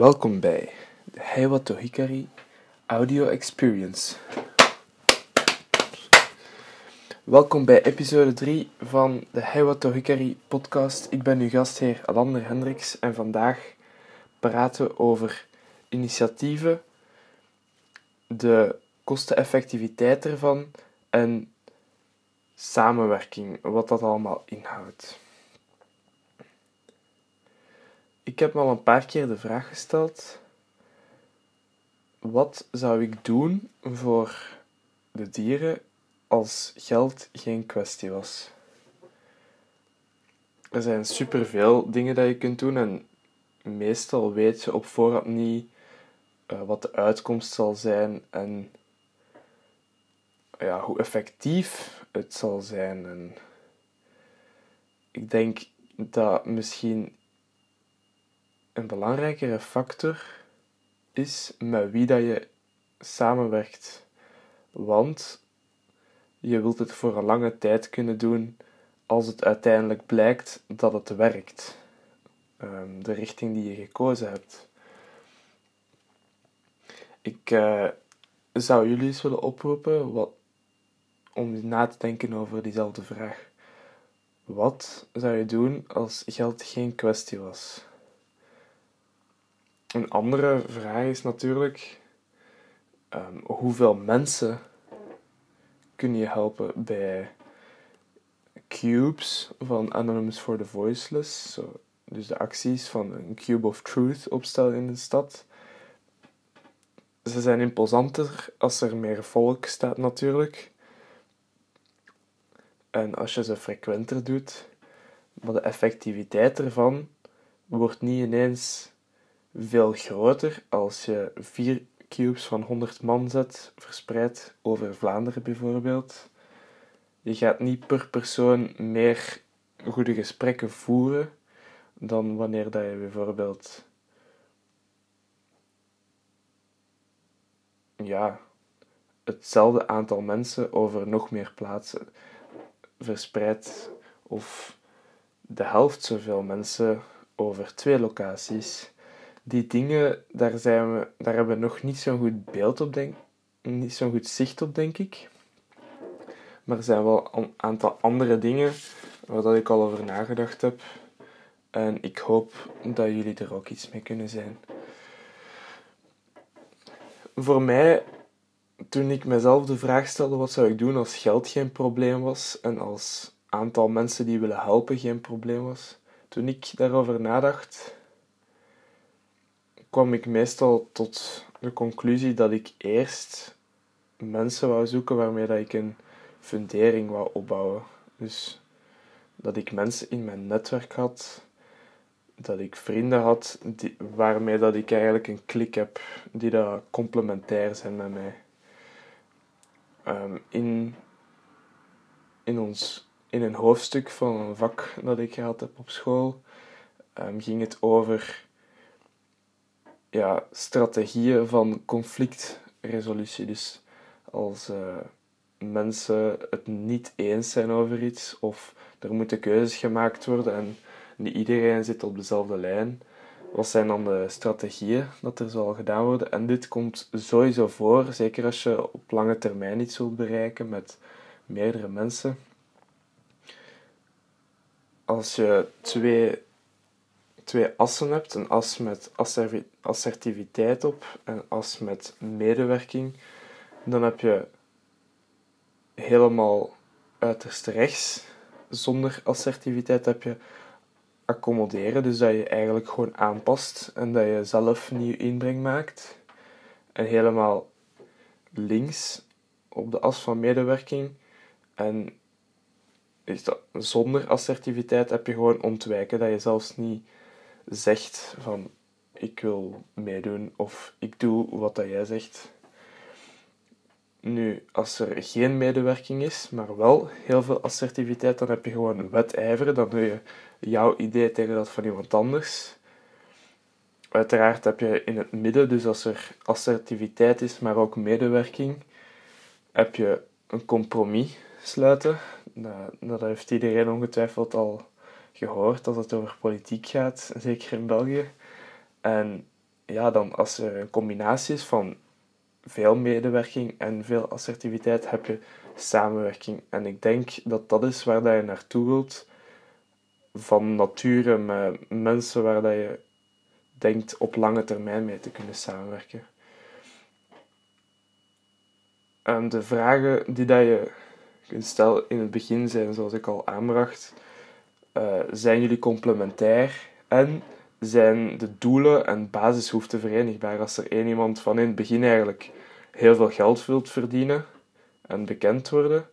Welkom bij de Heiwato Hikari Audio Experience. Welkom bij episode 3 van de Heiwato Hikari podcast. Ik ben uw gastheer Alander Hendricks en vandaag praten we over initiatieven, de kosteneffectiviteit ervan en samenwerking, wat dat allemaal inhoudt. Ik heb me al een paar keer de vraag gesteld: wat zou ik doen voor de dieren als geld geen kwestie was? Er zijn superveel dingen dat je kunt doen en meestal weet je op voorhand niet uh, wat de uitkomst zal zijn en ja, hoe effectief het zal zijn. En ik denk dat misschien een belangrijkere factor is met wie dat je samenwerkt. Want je wilt het voor een lange tijd kunnen doen als het uiteindelijk blijkt dat het werkt. Um, de richting die je gekozen hebt. Ik uh, zou jullie eens willen oproepen wat, om na te denken over diezelfde vraag. Wat zou je doen als geld geen kwestie was? Een andere vraag is natuurlijk: um, hoeveel mensen kun je helpen bij cubes van Anonymous for the Voiceless? Dus de acties van een Cube of Truth opstellen in de stad. Ze zijn imposanter als er meer volk staat, natuurlijk. En als je ze frequenter doet, maar de effectiviteit ervan wordt niet ineens veel groter als je vier cubes van 100 man zet, verspreid over Vlaanderen bijvoorbeeld. Je gaat niet per persoon meer goede gesprekken voeren dan wanneer dat je bijvoorbeeld ja, hetzelfde aantal mensen over nog meer plaatsen verspreidt of de helft zoveel mensen over twee locaties die dingen, daar, zijn we, daar hebben we nog niet zo'n goed beeld op, denk, niet zo'n goed zicht op, denk ik. Maar er zijn wel een aantal andere dingen waar ik al over nagedacht heb. En ik hoop dat jullie er ook iets mee kunnen zijn. Voor mij, toen ik mezelf de vraag stelde wat zou ik doen als geld geen probleem was en als aantal mensen die willen helpen geen probleem was, toen ik daarover nadacht, kwam ik meestal tot de conclusie dat ik eerst mensen wou zoeken waarmee dat ik een fundering wou opbouwen. Dus dat ik mensen in mijn netwerk had, dat ik vrienden had die, waarmee dat ik eigenlijk een klik heb die dat complementair zijn met mij. Um, in, in, ons, in een hoofdstuk van een vak dat ik gehad heb op school um, ging het over ja, strategieën van conflictresolutie. Dus als uh, mensen het niet eens zijn over iets of er moeten keuzes gemaakt worden en niet iedereen zit op dezelfde lijn, wat zijn dan de strategieën dat er zal gedaan worden? En dit komt sowieso voor, zeker als je op lange termijn iets wilt bereiken met meerdere mensen. Als je twee twee assen hebt, een as met assertiviteit op en een as met medewerking, dan heb je helemaal uiterst rechts, zonder assertiviteit, heb je accommoderen, dus dat je eigenlijk gewoon aanpast en dat je zelf nieuw inbreng maakt. En helemaal links op de as van medewerking. En zonder assertiviteit heb je gewoon ontwijken, dat je zelfs niet zegt van ik wil meedoen of ik doe wat dat jij zegt. Nu, als er geen medewerking is, maar wel heel veel assertiviteit, dan heb je gewoon wedijveren. Dan doe je jouw idee tegen dat van iemand anders. Uiteraard heb je in het midden, dus als er assertiviteit is, maar ook medewerking, heb je een compromis sluiten. Dat heeft iedereen ongetwijfeld al gehoord als het over politiek gaat, zeker in België. En ja, dan als er een combinatie is van veel medewerking en veel assertiviteit, heb je samenwerking. En ik denk dat dat is waar dat je naartoe wilt. Van nature met mensen waar dat je denkt op lange termijn mee te kunnen samenwerken. En de vragen die dat je kunt stellen in het begin zijn, zoals ik al aanbracht, uh, zijn jullie complementair en zijn de doelen en basishoeften verenigbaar? Als er één iemand van in het begin eigenlijk heel veel geld wilt verdienen en bekend worden,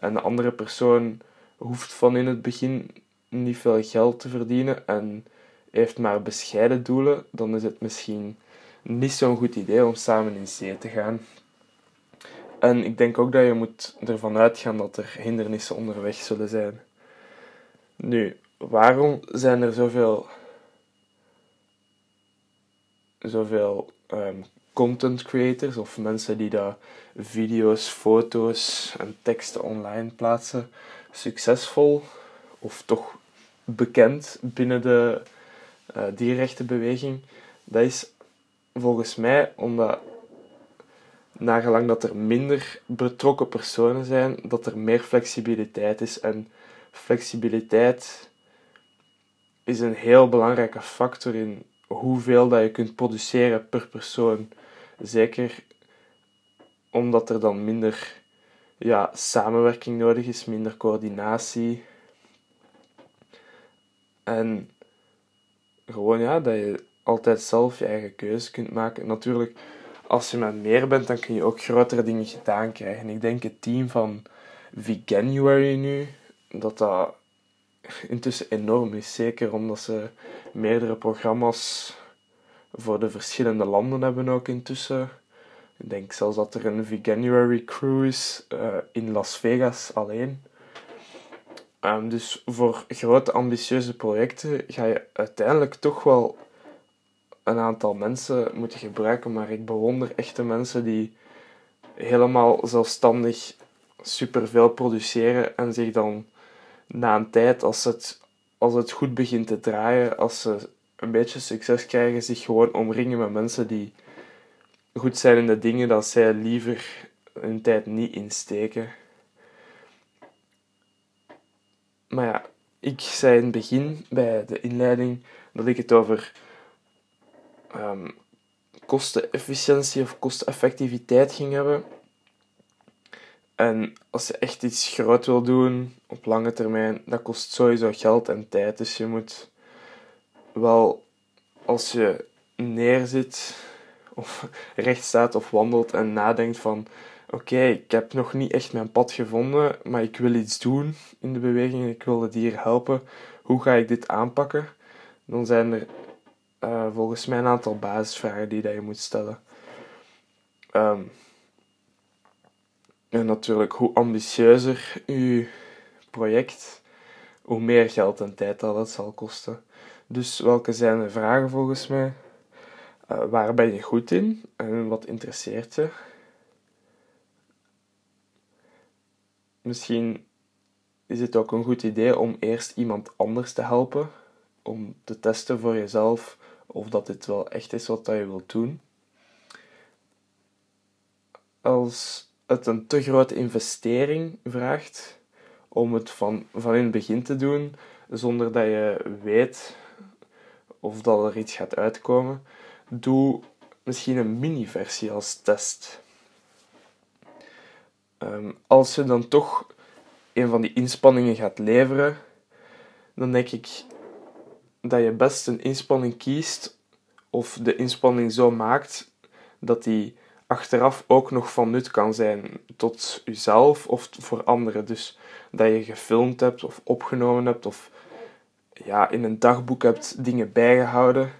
en de andere persoon hoeft van in het begin niet veel geld te verdienen en heeft maar bescheiden doelen, dan is het misschien niet zo'n goed idee om samen in zee te gaan. En ik denk ook dat je moet ervan uitgaan dat er hindernissen onderweg zullen zijn. Nu, waarom zijn er zoveel, zoveel um, content creators of mensen die daar video's, foto's en teksten online plaatsen succesvol of toch bekend binnen de uh, dierrechtenbeweging? Dat is volgens mij omdat nagelang dat er minder betrokken personen zijn, dat er meer flexibiliteit is. En flexibiliteit is een heel belangrijke factor in hoeveel dat je kunt produceren per persoon. Zeker omdat er dan minder ja, samenwerking nodig is, minder coördinatie. En gewoon ja, dat je altijd zelf je eigen keuze kunt maken. Natuurlijk, als je met meer bent, dan kun je ook grotere dingen gedaan krijgen. Ik denk het team van Veganuary nu, dat dat intussen enorm is. Zeker omdat ze meerdere programma's voor de verschillende landen hebben ook intussen. Ik denk zelfs dat er een Veganuary cruise uh, in Las Vegas alleen. Um, dus voor grote ambitieuze projecten ga je uiteindelijk toch wel een aantal mensen moeten gebruiken, maar ik bewonder echte mensen die helemaal zelfstandig superveel produceren en zich dan na een tijd, als het, als het goed begint te draaien, als ze een beetje succes krijgen, zich gewoon omringen met mensen die goed zijn in de dingen dat zij liever hun tijd niet insteken. Maar ja, ik zei in het begin bij de inleiding dat ik het over um, kostenefficiëntie of kosteneffectiviteit ging hebben. En als je echt iets groot wil doen op lange termijn, dat kost sowieso geld en tijd. Dus je moet wel, als je neerzit of recht staat of wandelt en nadenkt van oké, ik heb nog niet echt mijn pad gevonden, maar ik wil iets doen in de beweging, ik wil het dier helpen. Hoe ga ik dit aanpakken? Dan zijn er uh, volgens mij een aantal basisvragen die dat je moet stellen. Um, en natuurlijk, hoe ambitieuzer je project, hoe meer geld en tijd dat het zal kosten. Dus welke zijn de vragen volgens mij? Uh, waar ben je goed in en wat interesseert je? Misschien is het ook een goed idee om eerst iemand anders te helpen, om te testen voor jezelf of dat dit wel echt is wat je wilt doen. Als het een te grote investering vraagt om het van, van in het begin te doen, zonder dat je weet of dat er iets gaat uitkomen, doe misschien een mini-versie als test. Ehm, als je dan toch een van die inspanningen gaat leveren, dan denk ik dat je best een inspanning kiest of de inspanning zo maakt dat die achteraf ook nog van nut kan zijn tot jezelf of voor anderen. Dus dat je gefilmd hebt of opgenomen hebt of ja, in een dagboek hebt dingen bijgehouden.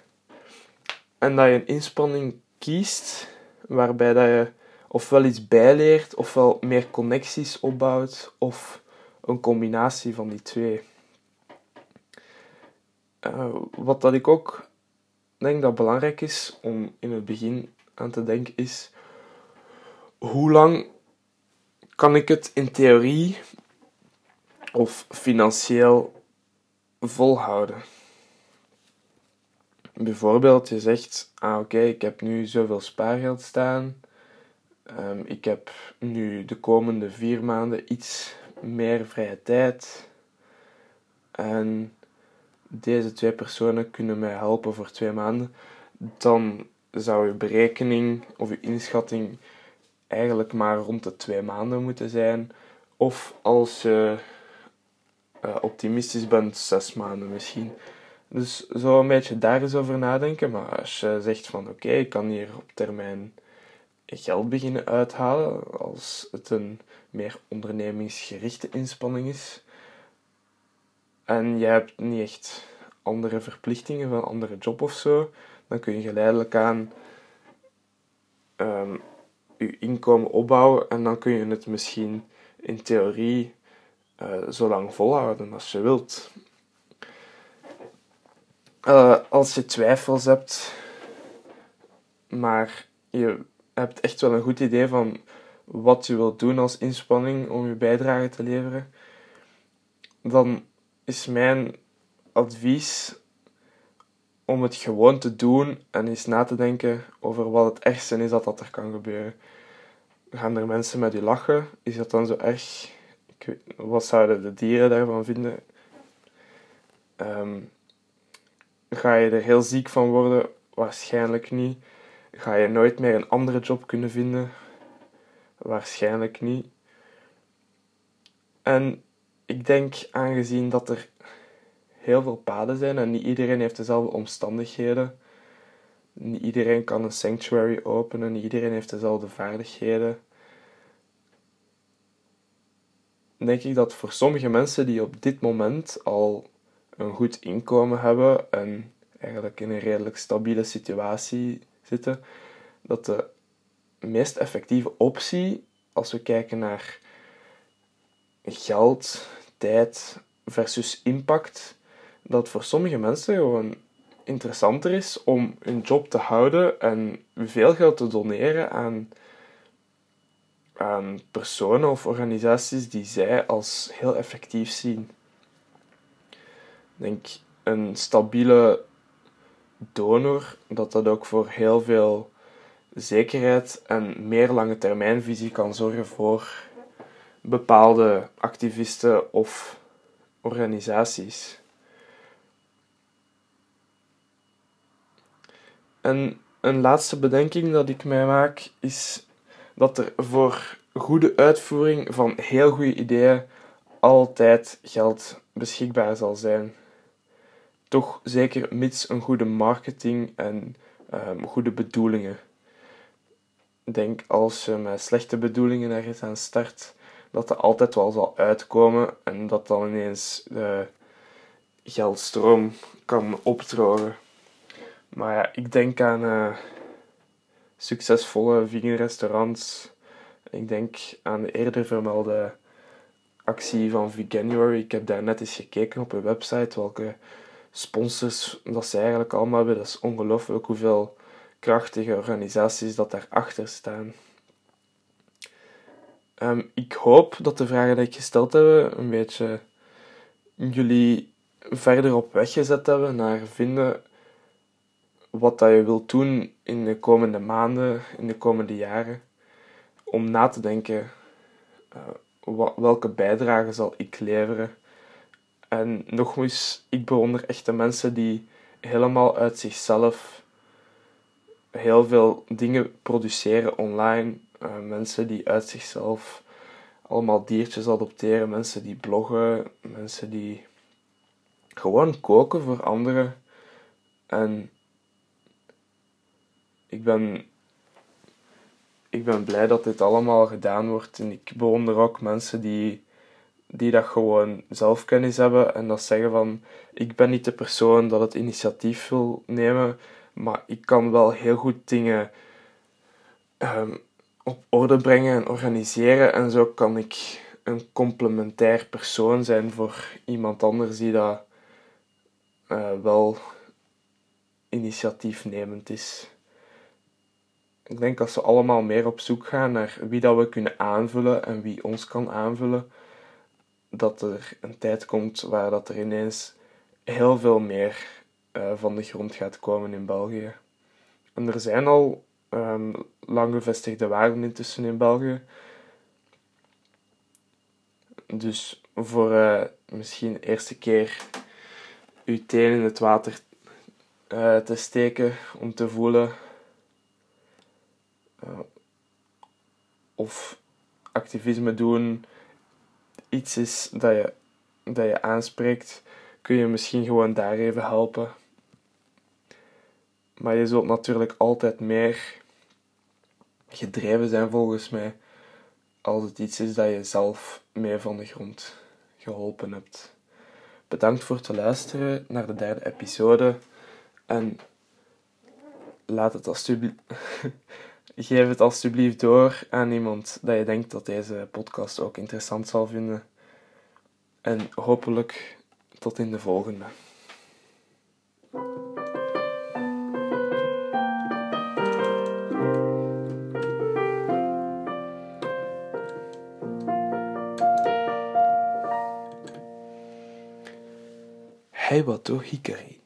En dat je een inspanning kiest waarbij dat je ofwel iets bijleert ofwel meer connecties opbouwt of een combinatie van die twee. Uh, wat dat ik ook denk dat belangrijk is om in het begin aan te denken is hoe lang kan ik het in theorie of financieel volhouden? bijvoorbeeld, je zegt, ah oké, ik heb nu zoveel spaargeld staan. Ehm, ik heb nu de komende vier maanden iets meer vrije tijd. En deze twee personen kunnen mij helpen voor twee maanden. Dan zou je berekening of je inschatting eigenlijk maar rond de twee maanden moeten zijn. Of als je uh, optimistisch bent, zes maanden misschien. Dus zo een beetje daar eens over nadenken. Maar als je zegt van oké, ik kan hier op termijn geld beginnen uithalen, als het een meer ondernemingsgerichte inspanning is, en je hebt niet echt andere verplichtingen van andere job of zo, dan kun je geleidelijk aan um, inkomen opbouwen en dan kun je het misschien in theorie uh, zo lang volhouden als je wilt. Uh, als je twijfels hebt, maar je hebt echt wel een goed idee van wat je wilt doen als inspanning om je bijdrage te leveren, dan is mijn advies om het gewoon te doen en eens na te denken over wat het ergste is dat dat er kan gebeuren. Gaan er mensen met je lachen? Is dat dan zo erg? Weet, wat zouden de dieren daarvan vinden? Um, ga je er heel ziek van worden? Waarschijnlijk niet. Ga je nooit meer een andere job kunnen vinden? Waarschijnlijk niet. En ik denk, aangezien dat er heel veel paden zijn en niet iedereen heeft dezelfde omstandigheden, niet iedereen kan een sanctuary openen, niet iedereen heeft dezelfde vaardigheden, denk ik dat voor sommige mensen die op dit moment al een goed inkomen hebben en eigenlijk in een redelijk stabiele situatie zitten, dat de meest effectieve optie als we kijken naar geld, tijd versus impact, dat voor sommige mensen gewoon interessanter is om hun job te houden en veel geld te doneren aan, aan personen of organisaties die zij als heel effectief zien. Ik denk een stabiele donor, dat dat ook voor heel veel zekerheid en meer lange termijnvisie kan zorgen voor bepaalde activisten of organisaties. En een laatste bedenking dat ik mij maak is dat er voor goede uitvoering van heel goede ideeën altijd geld beschikbaar zal zijn. Toch zeker mits een goede marketing en um, goede bedoelingen. Denk als je met slechte bedoelingen ergens aan start, dat dat altijd wel zal uitkomen en dat dan ineens de geldstroom kan opdrogen. Maar ja, ik denk aan uh, succesvolle vegan restaurants. Ik denk aan de eerder vermelde actie van Veganuary. Ik heb daar net eens gekeken op een website welke sponsors dat ze eigenlijk allemaal hebben. Dat is ongelooflijk hoeveel krachtige organisaties dat daarachter staan. Um, ik hoop dat de vragen die ik gesteld heb een beetje jullie verder op weg gezet hebben naar vinden wat dat je wilt doen in de komende maanden, in de komende jaren. Om na te denken, uh, welke bijdrage zal ik leveren? En nogmaals, ik bewonder echte mensen die helemaal uit zichzelf heel veel dingen produceren online. Uh, mensen die uit zichzelf allemaal diertjes adopteren. Mensen die bloggen. Mensen die gewoon koken voor anderen. En ik ben, ik ben blij dat dit allemaal gedaan wordt. En ik bewonder ook mensen die, die dat gewoon zelfkennis hebben en dat zeggen van ik ben niet de persoon dat het initiatief wil nemen, maar ik kan wel heel goed dingen um, op orde brengen en organiseren. En zo kan ik een complementair persoon zijn voor iemand anders die dat uh, wel initiatiefnemend is ik denk als we allemaal meer op zoek gaan naar wie dat we kunnen aanvullen en wie ons kan aanvullen, dat er een tijd komt waar dat er ineens heel veel meer uh, van de grond gaat komen in België. En er zijn al um, lang gevestigde waarden intussen in België. Dus voor uh, misschien de eerste keer uw teen in het water uh, te steken om te voelen uh, of activisme doen iets is dat je, dat je aanspreekt, kun je misschien gewoon daar even helpen. Maar je zult natuurlijk altijd meer gedreven zijn volgens mij als het iets is dat je zelf mee van de grond geholpen hebt. Bedankt voor het luisteren naar de derde episode en laat het alsjeblieft. Geef het alsjeblieft door aan iemand dat je denkt dat deze podcast ook interessant zal vinden. En hopelijk tot in de volgende. Hey, wat toch, Hikari?